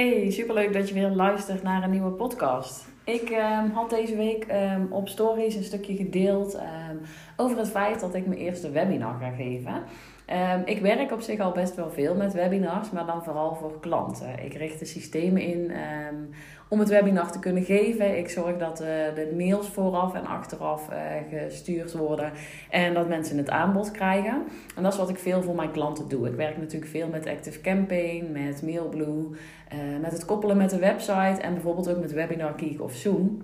Hey, superleuk dat je weer luistert naar een nieuwe podcast. Ik um, had deze week um, op stories een stukje gedeeld um, over het feit dat ik mijn eerste webinar ga geven. Ik werk op zich al best wel veel met webinars, maar dan vooral voor klanten. Ik richt de systemen in om het webinar te kunnen geven. Ik zorg dat uh, de mails vooraf en achteraf uh, gestuurd worden en dat mensen het aanbod krijgen. En dat is wat ik veel voor mijn klanten doe. Ik werk natuurlijk veel met Active Campaign, met Mailblue, uh, met het koppelen met de website en bijvoorbeeld ook met Webinar Geek of Zoom.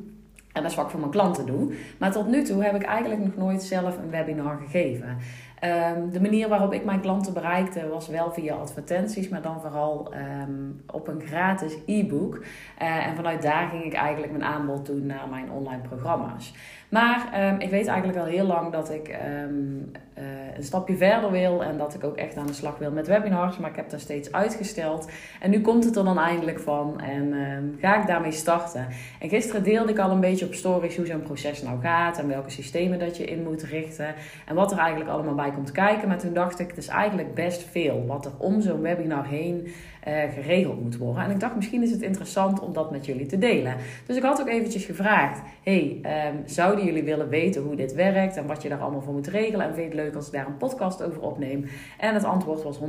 En dat is wat ik voor mijn klanten doe. Maar tot nu toe heb ik eigenlijk nog nooit zelf een webinar gegeven. Um, de manier waarop ik mijn klanten bereikte was wel via advertenties, maar dan vooral um, op een gratis e-book. Uh, en vanuit daar ging ik eigenlijk mijn aanbod doen naar mijn online programma's. Maar um, ik weet eigenlijk al heel lang dat ik uh, een stapje verder wil en dat ik ook echt aan de slag wil met webinars. Maar ik heb dat steeds uitgesteld. En nu komt het er dan eindelijk van en um, ga ik daarmee starten. En gisteren deelde ik al een beetje op stories hoe zo'n proces nou gaat en welke systemen dat je in moet richten. En wat er eigenlijk allemaal bij komt kijken. Maar toen dacht ik, het is eigenlijk best veel wat er om zo'n webinar heen geregeld moet worden. En ik dacht, misschien is het interessant om dat met jullie te delen. Dus ik had ook eventjes gevraagd, hey, um, zouden jullie willen weten hoe dit werkt en wat je daar allemaal voor moet regelen? En vind je het leuk als ik daar een podcast over opneem? En het antwoord was 100%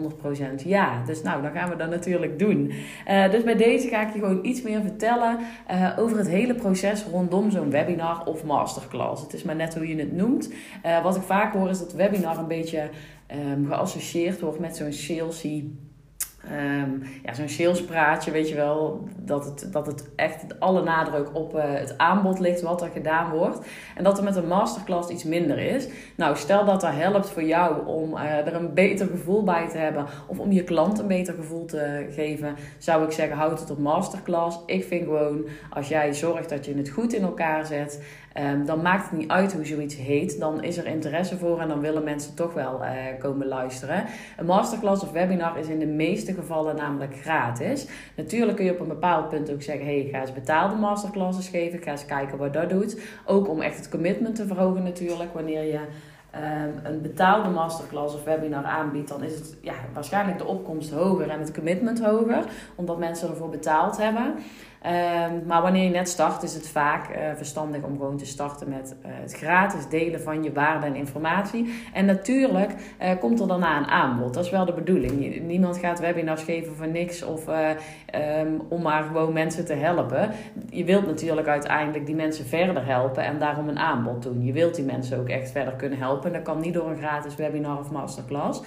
ja. Dus nou, dan gaan we dat natuurlijk doen. Uh, dus bij deze ga ik je gewoon iets meer vertellen uh, over het hele proces rondom zo'n webinar of masterclass. Het is maar net hoe je het noemt. wat ik vaak hoor is dat webinar een beetje um, geassocieerd wordt met zo'n salesy Um, ja, zo'n salespraatje, weet je wel, dat het, dat het echt alle nadruk op uh, het aanbod ligt wat er gedaan wordt. En dat er met een masterclass iets minder is. Nou, stel dat dat helpt voor jou om uh, er een beter gevoel bij te hebben of om je klant een beter gevoel te geven, zou ik zeggen, houd het op masterclass. Ik vind gewoon, als jij zorgt dat je het goed in elkaar zet, Um, dan maakt het niet uit hoe zoiets heet. Dan is er interesse voor en dan willen mensen toch wel uh, komen luisteren. Een masterclass of webinar is in de meeste gevallen namelijk gratis. Natuurlijk kun je op een bepaald punt ook zeggen: hey, ga eens betaalde masterclasses geven. Ga eens kijken wat dat doet. Ook om echt het commitment te verhogen, natuurlijk. Wanneer je um, een betaalde masterclass of webinar aanbiedt, dan is het ja, waarschijnlijk de opkomst hoger en het commitment hoger, omdat mensen ervoor betaald hebben. Um, maar wanneer je net start, is het vaak uh, verstandig om gewoon te starten met uh, het gratis delen van je waarde en informatie. En natuurlijk uh, komt er daarna een aanbod. Dat is wel de bedoeling. Niemand gaat webinars geven voor niks of um, om maar gewoon mensen te helpen. Je wilt natuurlijk uiteindelijk die mensen verder helpen en daarom een aanbod doen. Je wilt die mensen ook echt verder kunnen helpen. Dat kan niet door een gratis webinar of masterclass.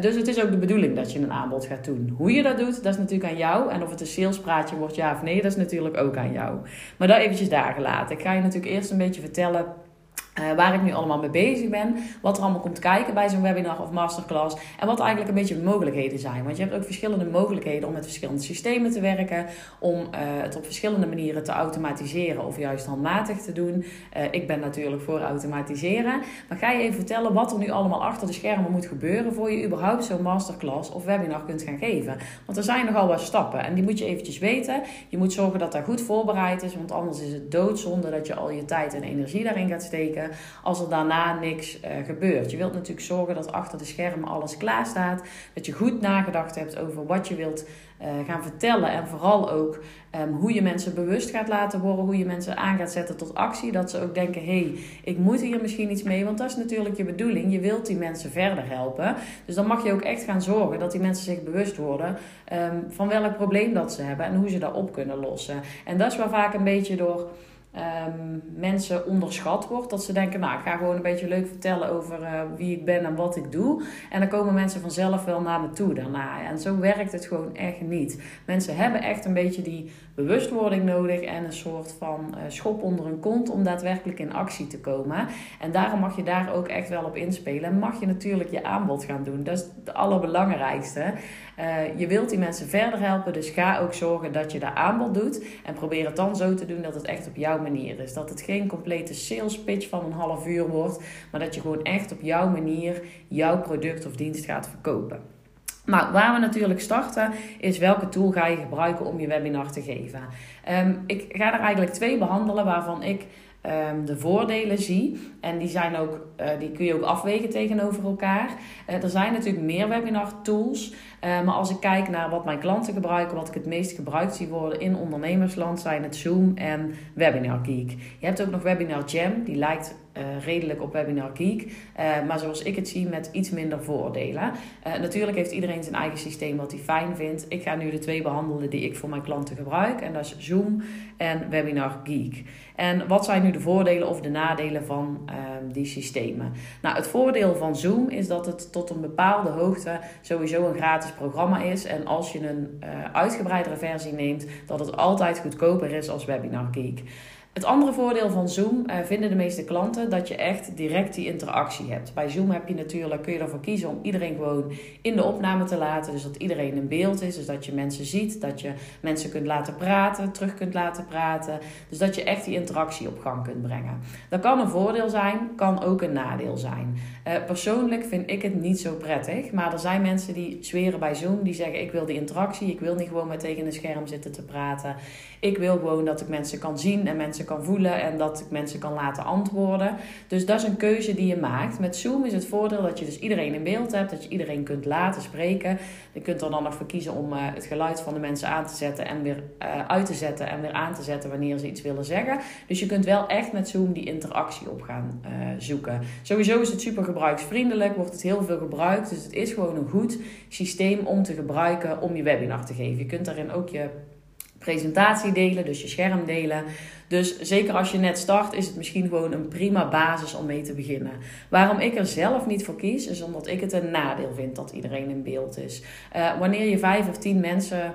Dus het is ook de bedoeling dat je een aanbod gaat doen. Hoe je dat doet, dat is natuurlijk aan jou. En of het een salespraatje wordt, ja of nee, dat is natuurlijk ook aan jou. Maar dat eventjes daar gelaten. Ik ga je natuurlijk eerst een beetje vertellen uh, waar ik nu allemaal mee bezig ben. Wat er allemaal komt kijken bij zo'n webinar of masterclass. En wat eigenlijk een beetje de mogelijkheden zijn. Want je hebt ook verschillende mogelijkheden om met verschillende systemen te werken. Om uh, het op verschillende manieren te automatiseren of juist handmatig te doen. Uh, ik ben natuurlijk voor automatiseren. Maar ga je even vertellen wat er nu allemaal achter de schermen moet gebeuren. Voor je überhaupt zo'n masterclass of webinar kunt gaan geven. Want er zijn nogal wat stappen. En die moet je eventjes weten. Je moet zorgen dat dat goed voorbereid is. Want anders is het doodzonde dat je al je tijd en energie daarin gaat steken als er daarna niks uh, gebeurt. Je wilt natuurlijk zorgen dat achter de schermen alles klaar staat. Dat je goed nagedacht hebt over wat je wilt uh, gaan vertellen. En vooral ook um, hoe je mensen bewust gaat laten worden. Hoe je mensen aan gaat zetten tot actie. Dat ze ook denken: hé, hey, ik moet hier misschien iets mee. Want dat is natuurlijk je bedoeling. Je wilt die mensen verder helpen. Dus dan mag je ook echt gaan zorgen dat die mensen zich bewust worden um, van welk probleem dat ze hebben en hoe ze dat op kunnen lossen. En dat is waar vaak een beetje door um, mensen onderschat wordt. Dat ze denken, nou, ik ga gewoon een beetje leuk vertellen over uh, wie ik ben en wat ik doe. En dan komen mensen vanzelf wel naar me toe daarna. En zo werkt het gewoon echt niet. Mensen hebben echt een beetje die bewustwording nodig en een soort van uh, schop onder hun kont om daadwerkelijk in actie te komen. En daarom mag je daar ook echt wel op inspelen. En mag je natuurlijk je aanbod gaan doen. Dat is het allerbelangrijkste. Uh, je wilt die mensen verder helpen, dus ga ook zorgen dat je de aanbod doet. En probeer het dan zo te doen dat het echt op jouw manier is. Dat het geen complete sales pitch van een half uur wordt, maar dat je gewoon echt op jouw manier jouw product of dienst gaat verkopen. Nou, waar we natuurlijk starten is welke tool ga je gebruiken om je webinar te geven. Um, ik ga er eigenlijk twee behandelen waarvan ik ehm, de voordelen zie. En die, zijn ook, uh, die kun je ook afwegen tegenover elkaar. Uh, er zijn natuurlijk meer webinar tools. Uh, maar als ik kijk naar wat mijn klanten gebruiken, wat ik het meest gebruikt zie worden in ondernemersland, zijn het Zoom en Webinar Geek. Je hebt ook nog Webinar Jam, die lijkt uh, redelijk op Webinar Geek. Uh, maar zoals ik het zie, met iets minder voordelen. Uh, natuurlijk heeft iedereen zijn eigen systeem wat hij fijn vindt. Ik ga nu de twee behandelen die ik voor mijn klanten gebruik. En dat is Zoom en Webinar Geek. En wat zijn nu de voordelen of de nadelen van ehm, die systemen? Nou, het voordeel van Zoom is dat het tot een bepaalde hoogte sowieso een gratis programma is. En als je een uitgebreidere versie neemt, dat het altijd goedkoper is als Webinar Geek. Het andere voordeel van Zoom uh, vinden de meeste klanten dat je echt direct die interactie hebt. Bij Zoom heb je natuurlijk, kun je ervoor kiezen om iedereen gewoon in de opname te laten. Dus dat iedereen in beeld is. Dus dat je mensen ziet, dat je mensen kunt laten praten, terug kunt laten praten. Dus dat je echt die interactie op gang kunt brengen. Dat kan een voordeel zijn, kan ook een nadeel zijn. Uh, persoonlijk vind ik het niet zo prettig. Maar er zijn mensen die zweren bij Zoom, die zeggen ik wil die interactie. Ik wil niet gewoon maar tegen een scherm zitten te praten. Ik wil gewoon dat ik mensen kan zien en mensen kan voelen en dat ik mensen kan laten antwoorden. Dus dat is een keuze die je maakt. Met Zoom is het voordeel dat je dus iedereen in beeld hebt, dat je iedereen kunt laten spreken. Je kunt er dan nog voor kiezen om uh, het geluid van de mensen aan te zetten en weer uh, uit te zetten en weer aan te zetten wanneer ze iets willen zeggen. Dus je kunt wel echt met Zoom die interactie op gaan uh, zoeken. Sowieso is het super gebruiksvriendelijk, wordt het heel veel gebruikt. Dus het is gewoon een goed systeem om te gebruiken om je webinar te geven. Je kunt daarin ook je presentatie delen, dus je scherm delen. Dus zeker als je net start, is het misschien gewoon een prima basis om mee te beginnen. Waarom ik er zelf niet voor kies, is omdat ik het een nadeel vind dat iedereen in beeld is. Uh, wanneer je vijf of tien mensen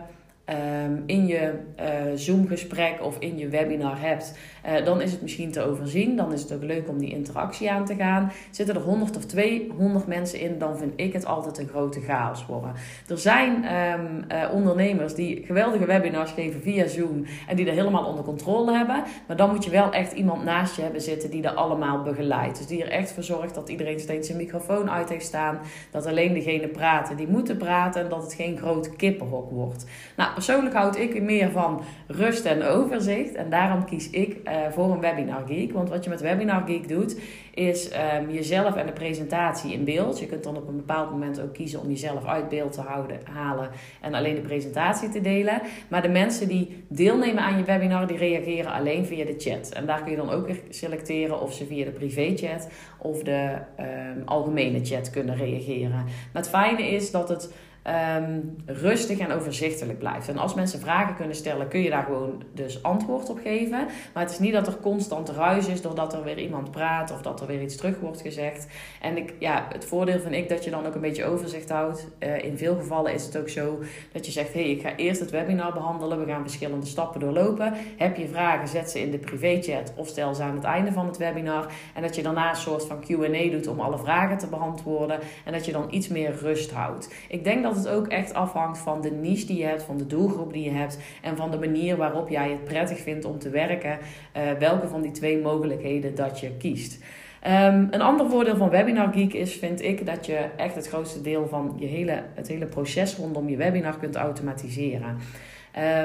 um, in je uh, Zoom-gesprek of in je webinar hebt, uh, dan is het misschien te overzien. Dan is het ook leuk om die interactie aan te gaan. Zitten er 100 of 200 mensen in, dan vind ik het altijd een grote chaos worden. Er zijn um, uh, ondernemers die geweldige webinars geven via Zoom en die er helemaal onder controle hebben. Maar dan moet je wel echt iemand naast je hebben zitten die er allemaal begeleidt. Dus die er echt voor zorgt dat iedereen steeds zijn microfoon uit heeft staan. Dat alleen degene praten die moeten praten en dat het geen groot kippenhok wordt. Nou, persoonlijk houd ik meer van rust en overzicht. En daarom kies ik uh, voor een Webinar Geek. Want wat je met Webinar Geek doet, is um, jezelf en de presentatie in beeld. Je kunt dan op een bepaald moment ook kiezen om jezelf uit beeld te houden, halen en alleen de presentatie te delen. Maar de mensen die deelnemen aan je webinar, die reageren alleen via de chat. En daar kun je dan ook weer selecteren of ze via de privéchat of de um, algemene chat kunnen reageren. Maar het fijne is dat het um, rustig en overzichtelijk blijft. En als mensen vragen kunnen stellen, kun je daar gewoon dus antwoord op geven. Maar het is niet dat er constant ruis is doordat er weer iemand praat of dat er weer iets terug wordt gezegd. En ik, ja, het voordeel vind ik dat je dan ook een beetje overzicht houdt. Uh, in veel gevallen is het ook zo dat je zegt: hé, hey, ik ga eerst het webinar behandelen. We gaan verschillende stappen doorlopen. Heb je vragen, zet ze in de privéchat of stel ze aan het einde van het webinar. En dat je daarna een soort van QA doet om alle vragen te beantwoorden. En dat je dan iets meer rust houdt. Ik denk dat dat het ook echt afhangt van de niche die je hebt, van de doelgroep die je hebt en van de manier waarop jij het prettig vindt om te werken. Uh, welke van die twee mogelijkheden dat je kiest. Um, een ander voordeel van Webinar Geek is, vind ik, dat je echt het grootste deel van je hele, het hele proces rondom je webinar kunt automatiseren.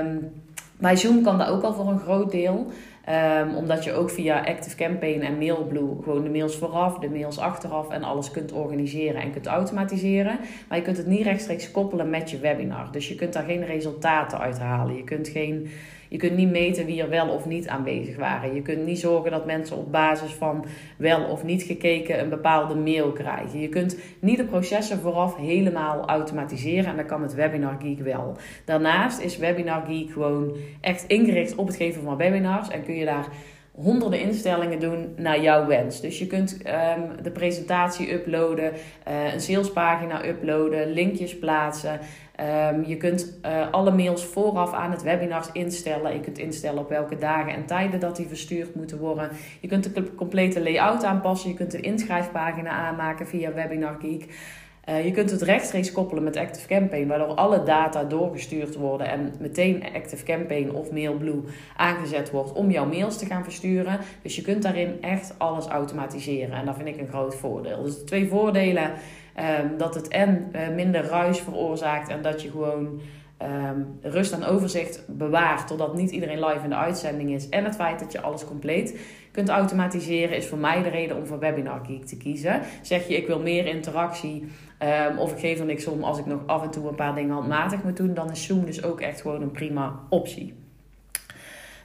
Um, bij Zoom kan dat ook al voor een groot deel. Um, omdat je ook via Active Campaign en Mailblue gewoon de mails vooraf, de mails achteraf en alles kunt organiseren en kunt automatiseren. Maar je kunt het niet rechtstreeks koppelen met je webinar. Dus je kunt daar geen resultaten uit halen. Je kunt geen je kunt niet meten wie er wel of niet aanwezig waren. Je kunt niet zorgen dat mensen op basis van wel of niet gekeken een bepaalde mail krijgen. Je kunt niet de processen vooraf helemaal automatiseren en dat kan met Webinar Geek wel. Daarnaast is Webinar Geek gewoon echt ingericht op het geven van webinars en kun je daar honderden instellingen doen naar jouw wens. Dus je kunt um, de presentatie uploaden, uh, een salespagina uploaden, linkjes plaatsen. Um, je kunt uh, alle mails vooraf aan het webinar instellen. Je kunt instellen op welke dagen en tijden dat die verstuurd moeten worden. Je kunt de complete layout aanpassen. Je kunt een inschrijfpagina aanmaken via Webinar Geek. Uh, je kunt het rechtstreeks koppelen met Active Campaign, waardoor alle data doorgestuurd worden en meteen Active Campaign of Mailblue aangezet wordt om jouw mails te gaan versturen. Dus je kunt daarin echt alles automatiseren en dat vind ik een groot voordeel. Dus de twee voordelen Um, dat het en uh, minder ruis veroorzaakt en dat je gewoon um, rust en overzicht bewaart totdat niet iedereen live in de uitzending is. En het feit dat je alles compleet kunt automatiseren, is voor mij de reden om voor Webinar Geek te kiezen. Zeg je, ik wil meer interactie um, of ik geef er niks om als ik nog af en toe een paar dingen handmatig moet doen, dan is Zoom dus ook echt gewoon een prima optie.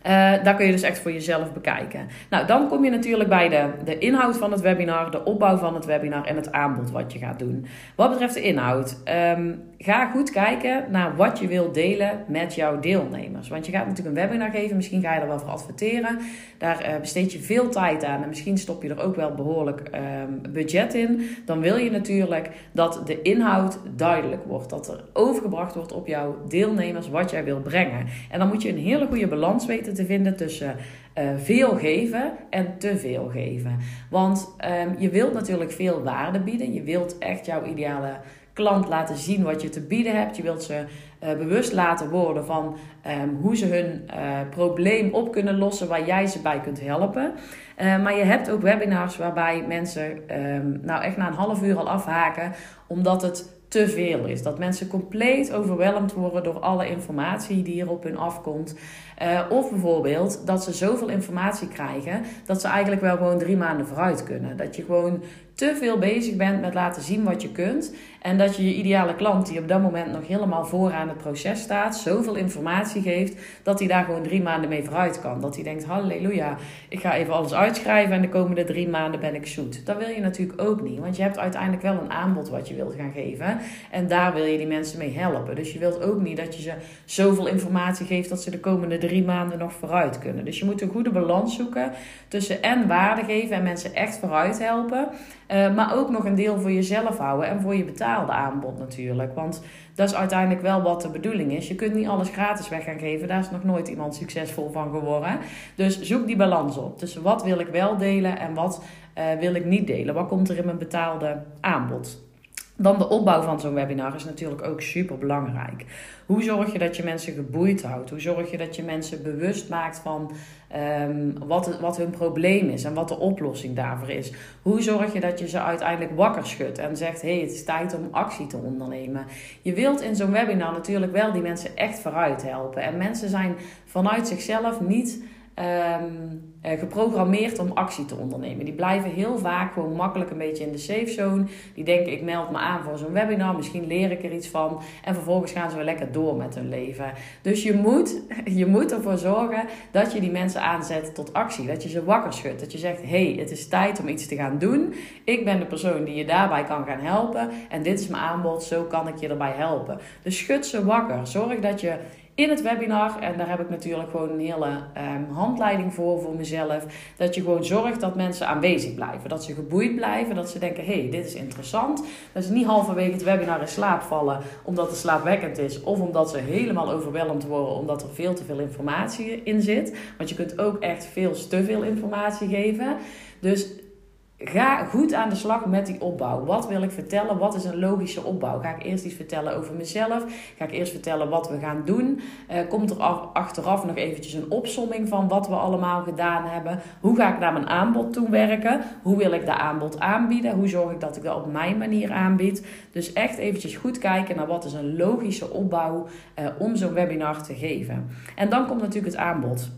Uh, daar kun je dus echt voor jezelf bekijken. Nou, dan kom je natuurlijk bij de, de inhoud van het webinar, de opbouw van het webinar en het aanbod wat je gaat doen. Wat betreft de inhoud, um, ga goed kijken naar wat je wilt delen met jouw deelnemers. Want je gaat natuurlijk een webinar geven, misschien ga je er wel voor adverteren. Daar uh, besteed je veel tijd aan en misschien stop je er ook wel behoorlijk um, budget in. Dan wil je natuurlijk dat de inhoud duidelijk wordt. Dat er overgebracht wordt op jouw deelnemers wat jij wil brengen. En dan moet je een hele goede balans weten te vinden tussen uh, veel geven en te veel geven. Want um, je wilt natuurlijk veel waarde bieden. Je wilt echt jouw ideale klant laten zien wat je te bieden hebt. Je wilt ze uh, bewust laten worden van um, hoe ze hun uh, probleem op kunnen lossen, waar jij ze bij kunt helpen. Uh, maar je hebt ook webinars waarbij mensen um, nou echt na een half uur al afhaken, omdat het te veel is. Dat mensen compleet overweldigd worden door alle informatie die hier op hun afkomt. Uh, of bijvoorbeeld dat ze zoveel informatie krijgen dat ze eigenlijk wel gewoon drie maanden vooruit kunnen. Dat je gewoon te veel bezig bent met laten zien wat je kunt. En dat je je ideale klant, die op dat moment nog helemaal vooraan het proces staat, zoveel informatie geeft dat hij daar gewoon drie maanden mee vooruit kan. Dat hij denkt: halleluja, ik ga even alles uitschrijven en de komende drie maanden ben ik zoet. Dat wil je natuurlijk ook niet, want je hebt uiteindelijk wel een aanbod wat je wilt gaan geven. En daar wil je die mensen mee helpen. Dus je wilt ook niet dat je ze zoveel informatie geeft dat ze de komende drie maanden nog vooruit kunnen. Dus je moet een goede balans zoeken tussen en waarde geven en mensen echt vooruit helpen. Uh, maar ook nog een deel voor jezelf houden en voor je betaalde aanbod natuurlijk. Want dat is uiteindelijk wel wat de bedoeling is. Je kunt niet alles gratis weg gaan geven. Daar is nog nooit iemand succesvol van geworden. Dus zoek die balans op. Tussen wat wil ik wel delen en wat uh, wil ik niet delen. Wat komt er in mijn betaalde aanbod? Dan de opbouw van zo'n webinar is natuurlijk ook super belangrijk. Hoe zorg je dat je mensen geboeid houdt? Hoe zorg je dat je mensen bewust maakt van um, wat, wat hun probleem is en wat de oplossing daarvoor is? Hoe zorg je dat je ze uiteindelijk wakker schudt en zegt: hé, hey, het is tijd om actie te ondernemen? Je wilt in zo'n webinar natuurlijk wel die mensen echt vooruit helpen. En mensen zijn vanuit zichzelf niet um, geprogrammeerd om actie te ondernemen. Die blijven heel vaak gewoon makkelijk een beetje in de safe zone. Die denken, ik meld me aan voor zo'n webinar, misschien leer ik er iets van. En vervolgens gaan ze weer lekker door met hun leven. Dus je moet, je moet ervoor zorgen dat je die mensen aanzet tot actie. Dat je ze wakker schudt. Dat je zegt, hey, het is tijd om iets te gaan doen. Ik ben de persoon die je daarbij kan gaan helpen. En dit is mijn aanbod, zo kan ik je erbij helpen. Dus schud ze wakker. Zorg dat je in het webinar. En daar heb ik natuurlijk gewoon een hele um, handleiding voor, voor mezelf. Dat je gewoon zorgt dat mensen aanwezig blijven. Dat ze geboeid blijven. Dat ze denken, hé, hey, dit is interessant. Dat ze niet halverwege het webinar in slaap vallen omdat het slaapwekkend is. Of omdat ze helemaal overweldigd worden omdat er veel te veel informatie in zit. Want je kunt ook echt veel te veel informatie geven. Dus Ga goed aan de slag met die opbouw. Wat wil ik vertellen? Wat is een logische opbouw? Ga ik eerst iets vertellen over mezelf? Ga ik eerst vertellen wat we gaan doen? Uh, komt er achteraf nog eventjes een opsomming van wat we allemaal gedaan hebben? Hoe ga ik naar mijn aanbod toe werken? Hoe wil ik dat aanbod aanbieden? Hoe zorg ik dat ik dat op mijn manier aanbied? Dus echt eventjes goed kijken naar wat is een logische opbouw uh, om zo'n webinar te geven. En dan komt natuurlijk het aanbod.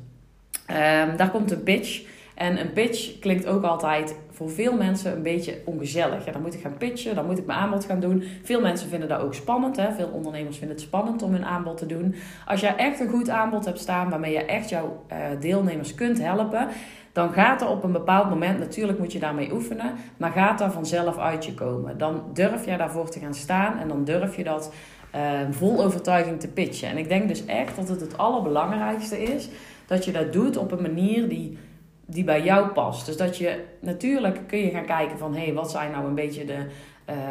Uh, daar komt een pitch. En een pitch klinkt ook altijd voor veel mensen een beetje ongezellig. Ja, dan moet ik gaan pitchen, dan moet ik mijn aanbod gaan doen. Veel mensen vinden dat ook spannend. Hè? Veel ondernemers vinden het spannend om hun aanbod te doen. Als jij echt een goed aanbod hebt staan waarmee je echt jouw uh, deelnemers kunt helpen, dan gaat er op een bepaald moment, natuurlijk moet je daarmee oefenen, maar gaat daar vanzelf uit je komen. Dan durf je daarvoor te gaan staan en dan durf je dat uh, vol overtuiging te pitchen. En ik denk dus echt dat het het allerbelangrijkste is dat je dat doet op een manier die die bij jou past. Dus dat je natuurlijk kun je gaan kijken van hé, hey, wat zijn nou een beetje de,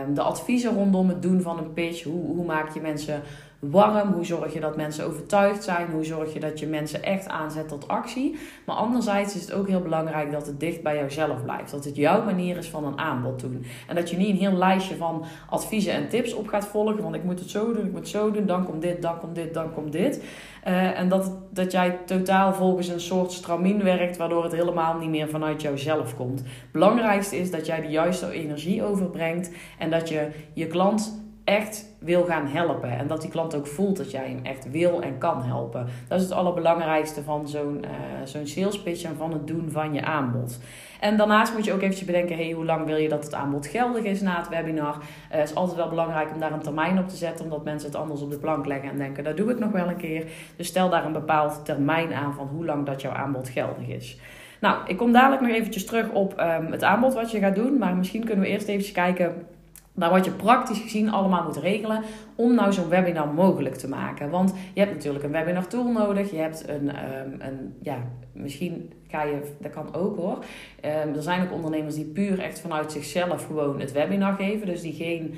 um, de adviezen rondom het doen van een pitch? Hoe, hoe maak je mensen warm? Hoe zorg je dat mensen overtuigd zijn? Hoe zorg je dat je mensen echt aanzet tot actie? Maar anderzijds is het ook heel belangrijk dat het dicht bij jouzelf blijft. Dat het jouw manier is van een aanbod doen. En dat je niet een heel lijstje van adviezen en tips op gaat volgen. Want ik moet het zo doen, ik moet het zo doen, dan komt dit, dan komt dit, dan komt dit. Uh, en dat, dat jij totaal volgens een soort stramien werkt, waardoor het helemaal niet meer vanuit jouzelf komt. Belangrijkste is dat jij de juiste energie overbrengt en dat je je klant echt wil gaan helpen. En dat die klant ook voelt dat jij hem echt wil en kan helpen. Dat is het allerbelangrijkste van zo'n uh, zo'n sales pitch en van het doen van je aanbod. En daarnaast moet je ook eventjes bedenken, hey, hoe lang wil je dat het aanbod geldig is na het webinar? Het is altijd wel belangrijk om daar een termijn op te zetten, omdat mensen het anders op de plank leggen en denken, dat doe ik nog wel een keer. Dus stel daar een bepaald termijn aan van hoe lang dat jouw aanbod geldig is. Nou, ik kom dadelijk nog eventjes terug op um, het aanbod wat je gaat doen. Maar misschien kunnen we eerst even kijken naar wat je praktisch gezien allemaal moet regelen om nou zo'n webinar mogelijk te maken. Want je hebt natuurlijk een webinar tool nodig. Je hebt een, um, een ja, misschien ga je, dat kan ook hoor. Um, er zijn ook ondernemers die puur echt vanuit zichzelf gewoon het webinar geven. Dus die geen,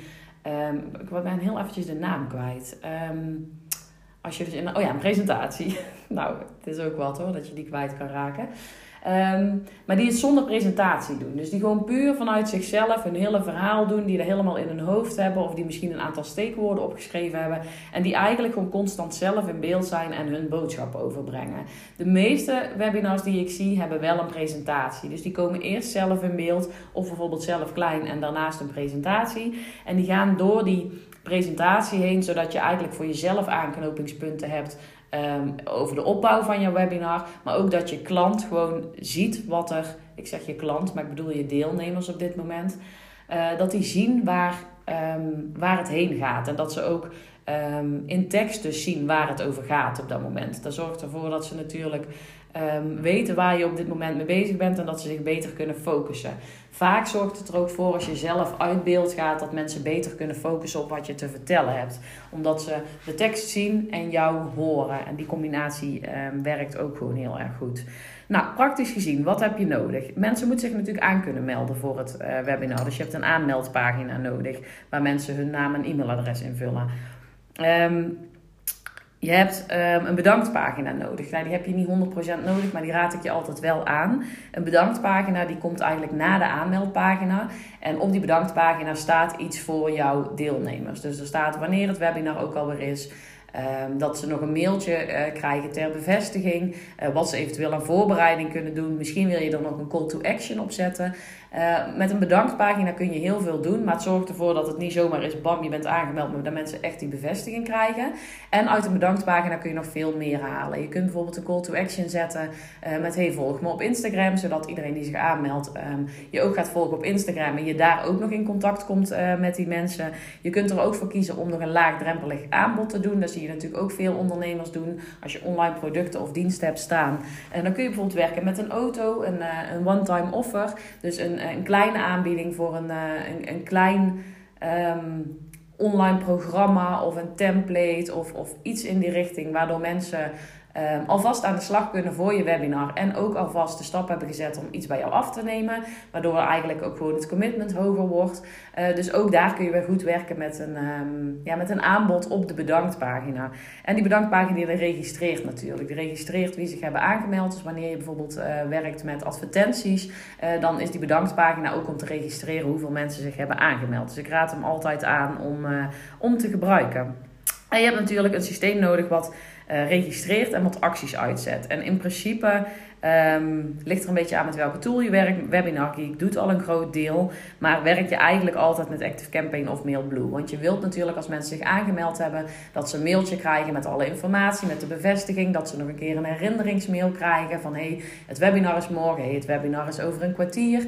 um, ik ben heel eventjes de naam kwijt. als je dus in, oh ja, een presentatie. nou, het is ook wat hoor, dat je die kwijt kan raken. Ehm, maar die het zonder presentatie doen. Dus die gewoon puur vanuit zichzelf hun hele verhaal doen. Die er helemaal in hun hoofd hebben. Of die misschien een aantal steekwoorden opgeschreven hebben. En die eigenlijk gewoon constant zelf in beeld zijn en hun boodschap overbrengen. De meeste webinars die ik zie hebben wel een presentatie. Dus die komen eerst zelf in beeld. Of bijvoorbeeld zelf klein en daarnaast een presentatie. En die gaan door die presentatie heen. Zodat je eigenlijk voor jezelf aanknopingspunten hebt Ehm, over de opbouw van je webinar. Maar ook dat je klant gewoon ziet wat er, ik zeg je klant, maar ik bedoel je deelnemers op dit moment. Uh, dat die zien waar, ehm, waar het heen gaat. En dat ze ook ehm, in tekst dus zien waar het over gaat op dat moment. Dat zorgt ervoor dat ze natuurlijk um, weten waar je op dit moment mee bezig bent en dat ze zich beter kunnen focussen. Vaak zorgt het er ook voor als je zelf uit beeld gaat dat mensen beter kunnen focussen op wat je te vertellen hebt. Omdat ze de tekst zien en jou horen. En die combinatie um, werkt ook gewoon heel erg goed. Nou, praktisch gezien, wat heb je nodig? Mensen moeten zich natuurlijk aan kunnen melden voor het uh, webinar. Dus je hebt een aanmeldpagina nodig waar mensen hun naam en e-mailadres invullen. Um, je hebt um, een bedanktpagina nodig. Nou, die heb je niet 100% nodig, maar die raad ik je altijd wel aan. Een bedanktpagina die komt eigenlijk na de aanmeldpagina. En op die bedanktpagina staat iets voor jouw deelnemers. Dus er staat wanneer het webinar ook alweer is. Um, dat ze nog een mailtje uh, krijgen ter bevestiging. Uh, wat ze eventueel aan voorbereiding kunnen doen. Misschien wil je er nog een call to action op zetten. Uh, met een bedankpagina kun je heel veel doen. Maar het zorgt ervoor dat het niet zomaar is: bam, je bent aangemeld. Maar dat mensen echt die bevestiging krijgen. En uit een bedankpagina kun je nog veel meer halen. Je kunt bijvoorbeeld een call to action zetten. met hey, volg me op Instagram. Zodat iedereen die zich aanmeldt um, je ook gaat volgen op Instagram. En je daar ook nog in contact komt met die mensen. Je kunt er ook voor kiezen om nog een laagdrempelig aanbod te doen. Dat zie je natuurlijk ook veel ondernemers doen. Als je online producten of diensten hebt staan. En dan kun je bijvoorbeeld werken met een auto, een, een one-time offer. Dus een, een kleine aanbieding voor een, uh, een, een klein um, online programma of een template of, of iets in die richting. Waardoor mensen um, alvast aan de slag kunnen voor je webinar. En ook alvast de stap hebben gezet om iets bij jou af te nemen. Waardoor eigenlijk ook gewoon het commitment hoger wordt. Uh, dus ook daar kun je weer goed werken met een, um, ja, met een aanbod op de bedanktpagina. En die bedanktpagina die registreert natuurlijk. Die registreert wie zich hebben aangemeld. Dus wanneer je bijvoorbeeld uh, werkt met advertenties, uh, dan is die bedanktpagina ook om te registreren hoeveel mensen zich hebben aangemeld. Dus ik raad hem altijd aan om, om te gebruiken. En je hebt natuurlijk een systeem nodig wat uh, registreert en wat acties uitzet. En in principe um, ligt er een beetje aan met welke tool je werkt. Webinar Geek doet al een groot deel, maar werk je eigenlijk altijd met Active Campaign of MailBlue. Want je wilt natuurlijk als mensen zich aangemeld hebben, dat ze een mailtje krijgen met alle informatie, met de bevestiging, dat ze nog een keer een herinneringsmail krijgen van hey, het webinar is morgen, hey, het webinar is over een kwartier.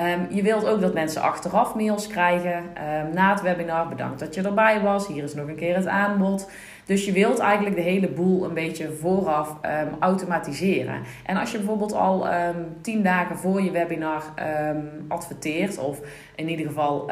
Um, je wilt ook dat mensen achteraf mails krijgen um, na het webinar. Bedankt dat je erbij was. Hier is nog een keer het aanbod. Dus je wilt eigenlijk de hele boel een beetje vooraf um, automatiseren. En als je bijvoorbeeld al tien dagen voor je webinar adverteert, of in ieder geval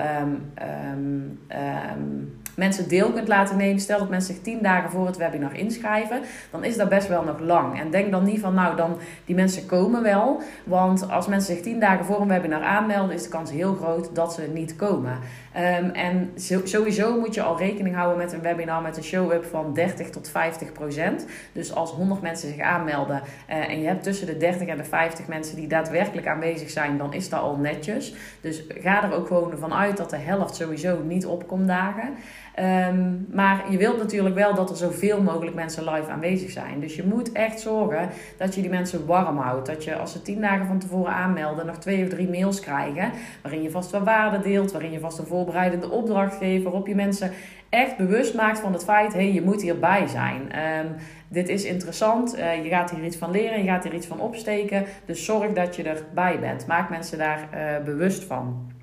mensen deel kunt laten nemen. Stel dat mensen zich tien dagen voor het webinar inschrijven, dan is dat best wel nog lang. En denk dan niet van, nou, dan die mensen komen wel. Want als mensen zich tien dagen voor een webinar aanmelden, is de kans heel groot dat ze niet komen. Um, en sowieso moet je al rekening houden met een webinar met een show-up van 30 tot 50 procent. Dus als 100 mensen zich aanmelden uh, en je hebt tussen de 30 en de 50 mensen die daadwerkelijk aanwezig zijn, dan is dat al netjes. Dus ga er ook gewoon van uit dat de helft sowieso niet opkomt dagen. Ehm, maar je wilt natuurlijk wel dat er zoveel mogelijk mensen live aanwezig zijn. Dus je moet echt zorgen dat je die mensen warm houdt. Dat je als ze tien dagen van tevoren aanmelden, nog twee of drie mails krijgen. Waarin je vast wat waarde deelt, waarin je vast een voorbereidende opdracht geeft. Waarop je mensen echt bewust maakt van het feit: hé, hey, je moet hierbij zijn. Ehm, dit is interessant, uh, je gaat hier iets van leren, je gaat hier iets van opsteken. Dus zorg dat je erbij bent. Maak mensen daar uh, bewust van.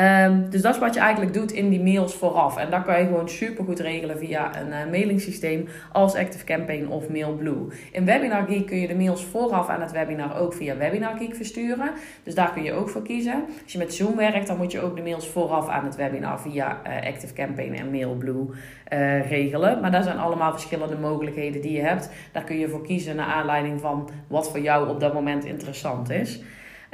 Um, dus dat is wat je eigenlijk doet in die mails vooraf. En dat kan je gewoon super goed regelen via een uh, mailingsysteem als Active Campaign of MailBlue. In Webinar Geek kun je de mails vooraf aan het webinar ook via Webinar Geek versturen. Dus daar kun je ook voor kiezen. Als je met Zoom werkt, dan moet je ook de mails vooraf aan het webinar via uh, Active Campaign en MailBlue uh, regelen. Maar daar zijn allemaal verschillende mogelijkheden die je hebt. Daar kun je voor kiezen naar aanleiding van wat voor jou op dat moment interessant is.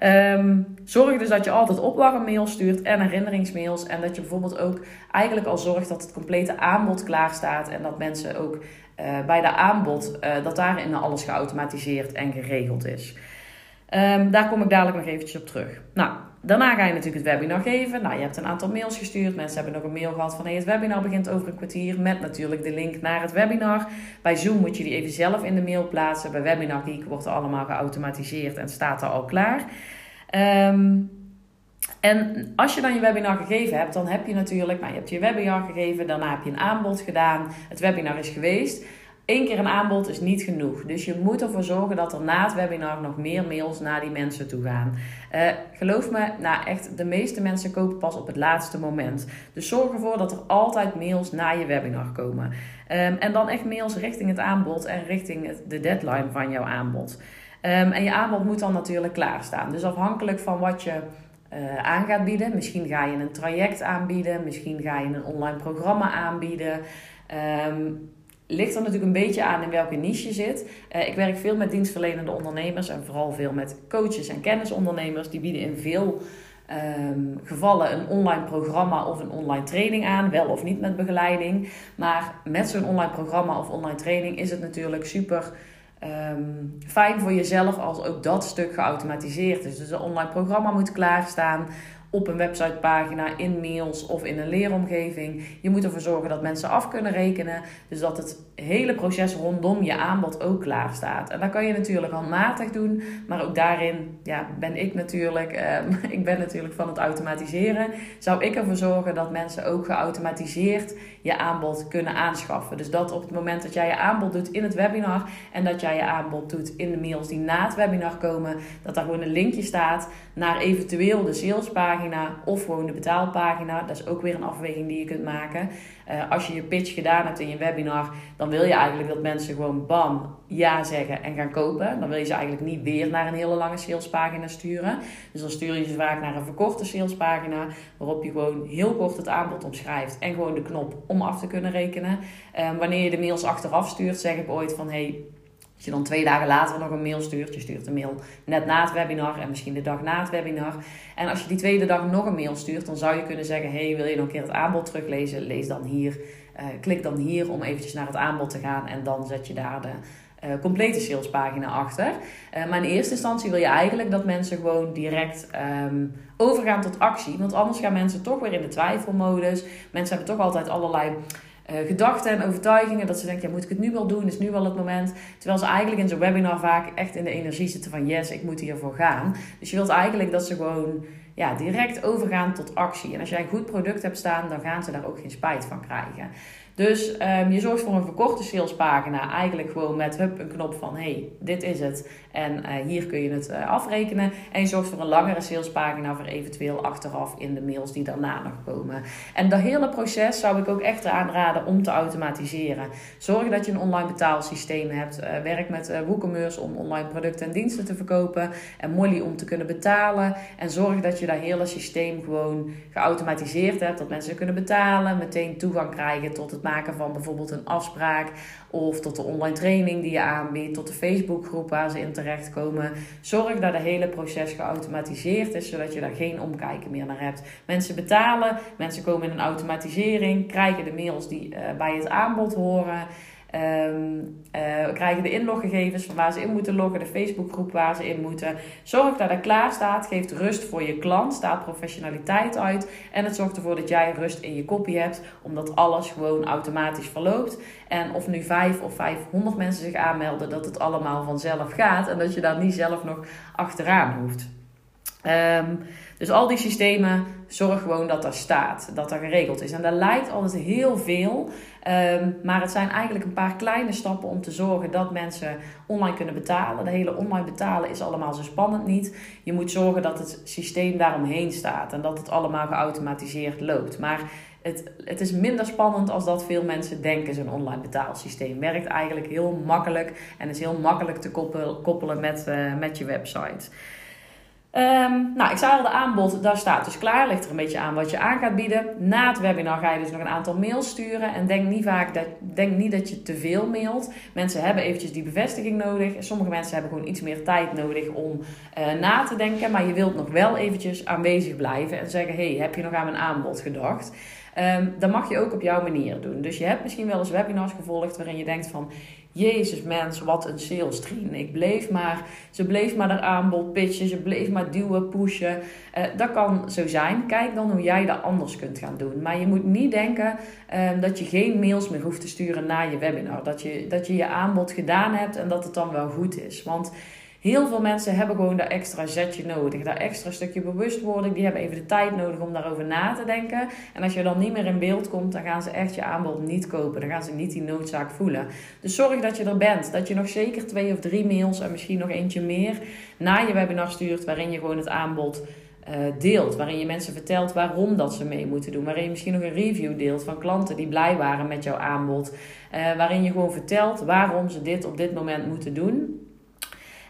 Um, zorg dus dat je altijd opwarmmails stuurt en herinneringsmails. En dat je bijvoorbeeld ook eigenlijk al zorgt dat het complete aanbod klaar staat. En dat mensen ook uh, bij de aanbod, uh, dat daarin alles geautomatiseerd en geregeld is. Um, daar kom ik dadelijk nog eventjes op terug. Nou, daarna ga je natuurlijk het webinar geven. Nou, je hebt een aantal mails gestuurd. Mensen hebben nog een mail gehad van hey, het webinar begint over een kwartier. Met natuurlijk de link naar het webinar. Bij Zoom moet je die even zelf in de mail plaatsen. Bij Webinar Geek wordt er allemaal geautomatiseerd en staat er al klaar. Um, en als je dan je webinar gegeven hebt, dan heb je natuurlijk, nou, je hebt je webinar gegeven, daarna heb je een aanbod gedaan, het webinar is geweest. Eén keer een aanbod is niet genoeg. Dus je moet ervoor zorgen dat er na het webinar nog meer mails naar die mensen toe gaan. Uh, geloof me, nou echt, de meeste mensen kopen pas op het laatste moment. Dus zorg ervoor dat er altijd mails naar je webinar komen. Um, en dan echt mails richting het aanbod en richting de deadline van jouw aanbod. Um, en je aanbod moet dan natuurlijk klaarstaan. Dus afhankelijk van wat je uh, aan gaat bieden. Misschien ga je een traject aanbieden. Misschien ga je een online programma aanbieden. Um, ligt er natuurlijk een beetje aan in welke niche je zit. Uh, ik werk veel met dienstverlenende ondernemers en vooral veel met coaches en kennisondernemers. Die bieden in veel um, gevallen een online programma of een online training aan, wel of niet met begeleiding. Maar met zo'n online programma of online training is het natuurlijk super um, fijn voor jezelf als ook dat stuk geautomatiseerd is. Dus een online programma moet klaarstaan op een websitepagina, in mails of in een leeromgeving. Je moet ervoor zorgen dat mensen af kunnen rekenen. Dus dat het hele proces rondom je aanbod ook klaar staat. En dat kan je natuurlijk handmatig doen. Maar ook daarin ja, ben ik natuurlijk, eh, ik ben natuurlijk van het automatiseren. Zou ik ervoor zorgen dat mensen ook geautomatiseerd je aanbod kunnen aanschaffen. Dus dat op het moment dat jij je aanbod doet in het webinar en dat jij je aanbod doet in de mails die na het webinar komen, dat daar gewoon een linkje staat naar eventueel de salespagina of gewoon de betaalpagina. Dat is ook weer een afweging die je kunt maken. Uh, als je je pitch gedaan hebt in je webinar, dan wil je eigenlijk dat mensen gewoon bam ja zeggen en gaan kopen. Dan wil je ze eigenlijk niet weer naar een hele lange salespagina sturen. Dus dan stuur je ze vaak naar een verkorte salespagina, waarop je gewoon heel kort het aanbod omschrijft en gewoon de knop om af te kunnen rekenen. Uh, wanneer je de mails achteraf stuurt, zeg ik ooit van hey, als je dan twee dagen later nog een mail stuurt, je stuurt een mail net na het webinar en misschien de dag na het webinar. En als je die tweede dag nog een mail stuurt, dan zou je kunnen zeggen: Hey, wil je nog een keer het aanbod teruglezen? Lees dan hier. Uh, klik dan hier om eventjes naar het aanbod te gaan en dan zet je daar de uh, complete salespagina achter. Uh, maar in eerste instantie wil je eigenlijk dat mensen gewoon direct um, overgaan tot actie. Want anders gaan mensen toch weer in de twijfelmodus. Mensen hebben toch altijd allerlei uh, gedachten en overtuigingen. Dat ze denken, ja, moet ik het nu wel doen? Is nu wel het moment? Terwijl ze eigenlijk in zo'n webinar vaak echt in de energie zitten van yes, ik moet hiervoor gaan. Dus je wilt eigenlijk dat ze gewoon ja, direct overgaan tot actie. En als jij een goed product hebt staan, dan gaan ze daar ook geen spijt van krijgen. Dus um, je zorgt voor een verkorte salespagina. Eigenlijk gewoon met hup, een knop van hey, dit is het. En uh, hier kun je het uh, afrekenen. En je zorgt voor een langere salespagina voor eventueel achteraf in de mails die daarna nog komen. En dat hele proces zou ik ook echt aanraden om te automatiseren. Zorg dat je een online betaalsysteem hebt. Uh, werk met WooCommerce om online producten en diensten te verkopen. En Molly om te kunnen betalen. En zorg dat je dat hele systeem gewoon geautomatiseerd hebt. Dat mensen kunnen betalen, meteen toegang krijgen tot het maken van bijvoorbeeld een afspraak of tot de online training die je aanbiedt, tot de Facebookgroep waar ze in terechtkomen. Zorg dat het hele proces geautomatiseerd is, zodat je daar geen omkijken meer naar hebt. Mensen betalen, mensen komen in een automatisering, krijgen de mails die uh, bij het aanbod horen. Um, uh, krijgen de inloggegevens van waar ze in moeten loggen, de Facebookgroep waar ze in moeten. Zorg dat dat klaar staat, geeft rust voor je klant, staat professionaliteit uit. En het zorgt ervoor dat jij rust in je kopie hebt, omdat alles gewoon automatisch verloopt. En of nu vijf of 500 mensen zich aanmelden, dat het allemaal vanzelf gaat en dat je daar niet zelf nog achteraan hoeft. Um, dus al die systemen, zorg gewoon dat dat staat, dat dat geregeld is. En dat lijkt altijd heel veel, um, maar het zijn eigenlijk een paar kleine stappen om te zorgen dat mensen online kunnen betalen. De hele online betalen is allemaal zo spannend niet. Je moet zorgen dat het systeem daaromheen staat en dat het allemaal geautomatiseerd loopt. Maar het, het is minder spannend als dat veel mensen denken. Zo'n online betaalsysteem werkt eigenlijk heel makkelijk en is heel makkelijk te koppelen, koppelen met, uh, met je website. Um, nou, ik zei al, de aanbod, daar staat dus klaar. Ligt er een beetje aan wat je aan gaat bieden. Na het webinar ga je dus nog een aantal mails sturen. En denk niet, vaak dat, denk niet dat je te veel mailt. Mensen hebben eventjes die bevestiging nodig. Sommige mensen hebben gewoon iets meer tijd nodig om uh, na te denken. Maar je wilt nog wel eventjes aanwezig blijven en zeggen... hey, heb je nog aan mijn aanbod gedacht? Um, dat mag je ook op jouw manier doen. Dus je hebt misschien wel eens webinars gevolgd waarin je denkt van... Jezus mens, wat een sales train. Ik bleef maar, ze bleef maar haar aanbod pitchen, ze bleef maar duwen, pushen. Uh, dat kan zo zijn. Kijk dan hoe jij dat anders kunt gaan doen. Maar je moet niet denken uh, dat je geen mails meer hoeft te sturen na je webinar. Dat je, dat je je aanbod gedaan hebt en dat het dan wel goed is. Want Heel veel mensen hebben gewoon dat extra zetje nodig. Dat extra stukje bewustwording. Die hebben even de tijd nodig om daarover na te denken. En als je dan niet meer in beeld komt, dan gaan ze echt je aanbod niet kopen. Dan gaan ze niet die noodzaak voelen. Dus zorg dat je er bent. Dat je nog zeker twee of drie mails en misschien nog eentje meer naar je webinar stuurt. Waarin je gewoon het aanbod uh, deelt. Waarin je mensen vertelt waarom dat ze mee moeten doen. Waarin je misschien nog een review deelt van klanten die blij waren met jouw aanbod. Uh, waarin je gewoon vertelt waarom ze dit op dit moment moeten doen.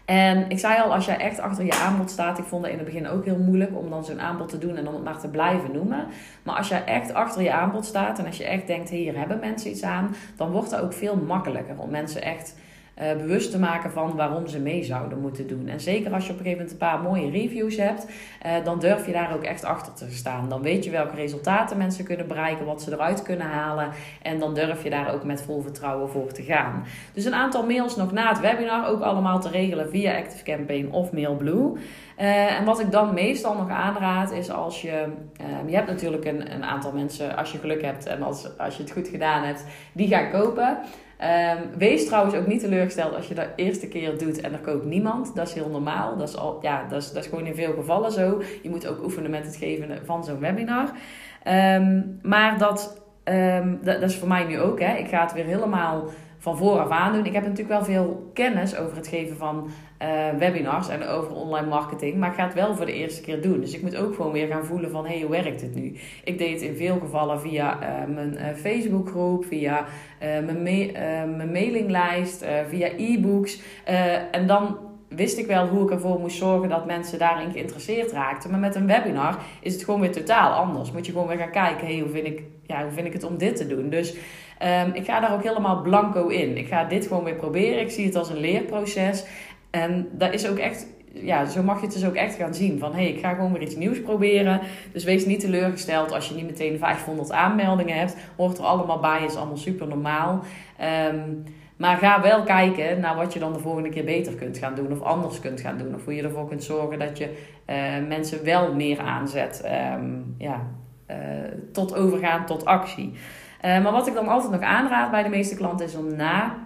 En ik zei al, als jij echt achter je aanbod staat, ik vond het in het begin ook heel moeilijk om dan zo'n aanbod te doen en dan het maar te blijven noemen. Maar als jij echt achter je aanbod staat en als je echt denkt, hier hebben mensen iets aan, dan wordt het ook veel makkelijker om mensen echt uh, bewust te maken van waarom ze mee zouden moeten doen. En zeker als je op een gegeven moment een paar mooie reviews hebt, uh, dan durf je daar ook echt achter te staan. Dan weet je welke resultaten mensen kunnen bereiken, wat ze eruit kunnen halen. En dan durf je daar ook met vol vertrouwen voor te gaan. Dus een aantal mails nog na het webinar, ook allemaal te regelen via Active Campaign of Mailblue. Uh, en wat ik dan meestal nog aanraad is als je. Uh, je hebt natuurlijk een, een aantal mensen, als je geluk hebt en als, als je het goed gedaan hebt, die gaan kopen. Um, wees trouwens ook niet teleurgesteld als je dat eerste keer doet en er koopt niemand. Dat is heel normaal. Dat is, al, ja, dat is, dat is gewoon in veel gevallen zo. Je moet ook oefenen met het geven van zo'n webinar. Um, maar dat, um, dat, dat, is voor mij nu ook. Hè. Ik ga het weer helemaal van vooraf aan doen. Ik heb natuurlijk wel veel kennis over het geven van uh, webinars en over online marketing. Maar ik ga het wel voor de eerste keer doen. Dus ik moet ook gewoon weer gaan voelen van... hé, hey, hoe werkt het nu? Ik deed het in veel gevallen via uh, mijn uh, Facebookgroep... via mijn, mijn mailinglijst, via e-books. en dan wist ik wel hoe ik ervoor moest zorgen dat mensen daarin geïnteresseerd raakten. Maar met een webinar is het gewoon weer totaal anders. Moet je gewoon weer gaan kijken, hey, hoe, vind ik, ja, hoe vind ik het om dit te doen? Dus um, ik ga daar ook helemaal blanco in. Ik ga dit gewoon weer proberen. Ik zie het als een leerproces. En dat is ook echt, ja, zo mag je het dus ook echt gaan zien. Van hé, hey, ik ga gewoon weer iets nieuws proberen. Dus wees niet teleurgesteld als je niet meteen 500 aanmeldingen hebt. Hoort er allemaal bij, is allemaal super normaal. Um, maar ga wel kijken naar wat je dan de volgende keer beter kunt gaan doen of anders kunt gaan doen. Of hoe je ervoor kunt zorgen dat je uh, mensen wel meer aanzet um, ja, uh, tot overgaan tot actie. Uh, maar wat ik dan altijd nog aanraad bij de meeste klanten is om na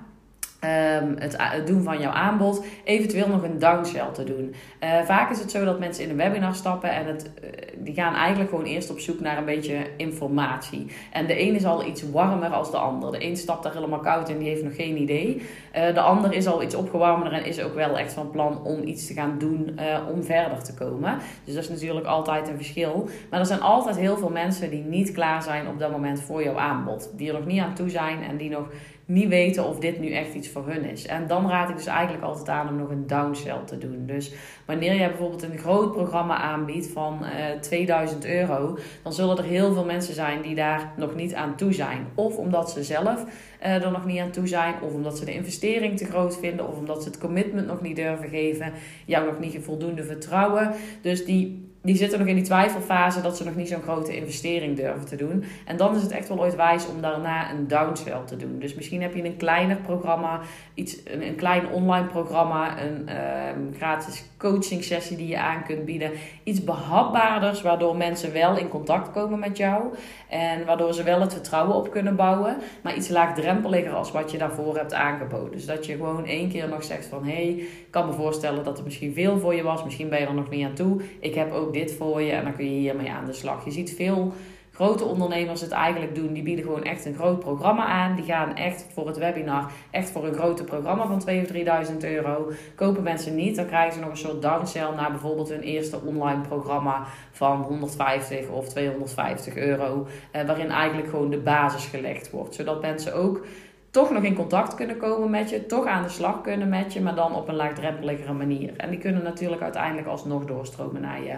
Um, het, doen van jouw aanbod, eventueel nog een downsell te doen. Uh, vaak is het zo dat mensen in een webinar stappen en het, uh, die gaan eigenlijk gewoon eerst op zoek naar een beetje informatie. En de een is al iets warmer als de ander. De een stapt daar helemaal koud en die heeft nog geen idee. Uh, de ander is al iets opgewarmder en is ook wel echt van plan om iets te gaan doen om verder te komen. Dus dat is natuurlijk altijd een verschil. Maar er zijn altijd heel veel mensen die niet klaar zijn op dat moment voor jouw aanbod. Die er nog niet aan toe zijn en die nog niet weten of dit nu echt iets voor hun is. En dan raad ik dus eigenlijk altijd aan om nog een downsell te doen. Dus wanneer je bijvoorbeeld een groot programma aanbiedt van uh, eh, 2000 euro, dan zullen er heel veel mensen zijn die daar nog niet aan toe zijn. Of omdat ze zelf uh, er nog niet aan toe zijn, of omdat ze de investering te groot vinden, of omdat ze het commitment nog niet durven geven, jou nog niet voldoende vertrouwen. Dus die die zitten nog in die twijfelfase dat ze nog niet zo'n grote investering durven te doen. En dan is het echt wel ooit wijs om daarna een downsell te doen. Dus misschien heb je een kleiner programma, iets, een, klein online programma, een um, gratis coaching sessie die je aan kunt bieden. Iets behapbaarders, waardoor mensen wel in contact komen met jou. En waardoor ze wel het vertrouwen op kunnen bouwen. Maar iets laagdrempeliger als wat je daarvoor hebt aangeboden. Dus dat je gewoon één keer nog zegt van... hé, hey, ik kan me voorstellen dat er misschien veel voor je was. Misschien ben je er nog niet aan toe. Ik heb ook dit voor je en dan kun je hiermee aan de slag. Je ziet veel grote ondernemers het eigenlijk doen. Die bieden gewoon echt een groot programma aan. Die gaan echt voor het webinar, echt voor een grote programma van 2.000 of 3.000 euro. Kopen mensen niet, dan krijgen ze nog een soort downsell naar bijvoorbeeld hun eerste online programma van 150 of 250 euro. Eh, waarin eigenlijk gewoon de basis gelegd wordt. Zodat mensen ook toch nog in contact kunnen komen met je, toch aan de slag kunnen met je, maar dan op een laagdrempeligere manier. En die kunnen natuurlijk uiteindelijk alsnog doorstromen naar je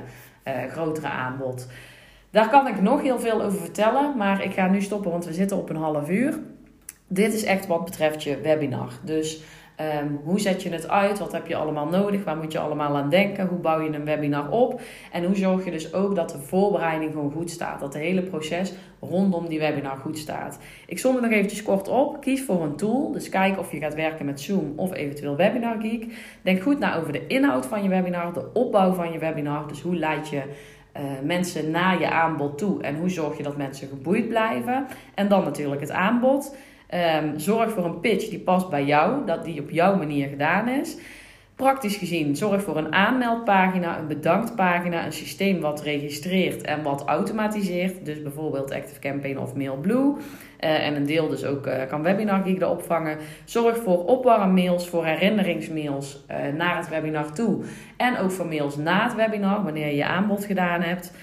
uh, grotere aanbod. Daar kan ik nog heel veel over vertellen, maar ik ga nu stoppen, want we zitten op een half uur. Dit is echt wat betreft je webinar. Dus um, hoe zet je het uit? Wat heb je allemaal nodig? Waar moet je allemaal aan denken? Hoe bouw je een webinar op? En hoe zorg je dus ook dat de voorbereiding gewoon goed staat? Dat het hele proces rondom die webinar goed staat. Ik som het nog eventjes kort op. Kies voor een tool. Dus kijk of je gaat werken met Zoom of eventueel Webinar Geek. Denk goed na over de inhoud van je webinar, de opbouw van je webinar. Dus hoe leid je uh, mensen naar je aanbod toe en hoe zorg je dat mensen geboeid blijven. En dan natuurlijk het aanbod. Um, zorg voor een pitch die past bij jou, dat die op jouw manier gedaan is. Praktisch gezien, zorg voor een aanmeldpagina, een bedanktpagina, een systeem wat registreert en wat automatiseert. Dus bijvoorbeeld ActiveCampaign of MailBlue. Uh, en een deel dus ook uh, kan Webinar opvangen. Zorg voor opwarmmails, voor herinneringsmails uh, naar het webinar toe. En ook voor mails na het webinar, wanneer je je aanbod gedaan hebt.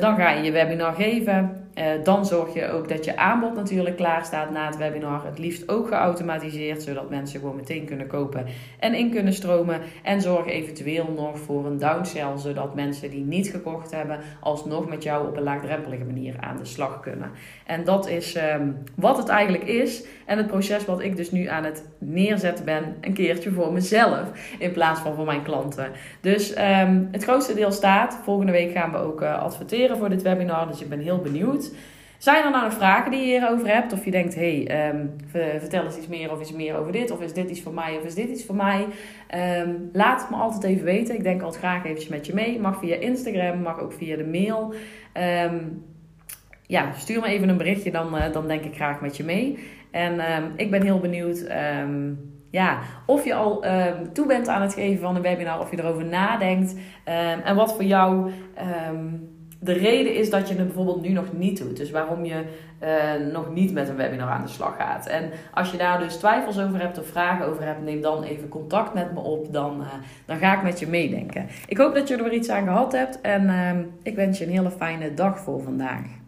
dan ga je je webinar geven. Uh, dan zorg je ook dat je aanbod natuurlijk klaar staat na het webinar. Het liefst ook geautomatiseerd, zodat mensen gewoon meteen kunnen kopen en in kunnen stromen. En zorg eventueel nog voor een downsell, zodat mensen die niet gekocht hebben, alsnog met jou op een laagdrempelige manier aan de slag kunnen. En dat is um, wat het eigenlijk is. En het proces wat ik dus nu aan het neerzetten ben, een keertje voor mezelf, in plaats van voor mijn klanten. Dus um, het grootste deel staat. Volgende week gaan we ook uh, adverteren voor dit webinar, dus ik ben heel benieuwd. Zijn er nou nog vragen die je hierover hebt? Of je denkt, hé, hey, um, vertel eens iets meer of iets meer over dit. Of is dit iets voor mij of is dit iets voor mij? Um, laat het me altijd even weten. Ik denk altijd graag eventjes met je mee. Mag via Instagram, mag ook via de mail. Um, ja, stuur me even een berichtje, dan, uh, dan denk ik graag met je mee. En ik ben heel benieuwd ja, of je al toe bent aan het geven van een webinar, of je erover nadenkt. en wat voor jou de reden is dat je het bijvoorbeeld nu nog niet doet. Dus waarom je uh, nog niet met een webinar aan de slag gaat. En als je daar dus twijfels over hebt of vragen over hebt, neem dan even contact met me op. Dan, uh, dan ga ik met je meedenken. Ik hoop dat je er weer iets aan gehad hebt. En uh, ik wens je een hele fijne dag voor vandaag.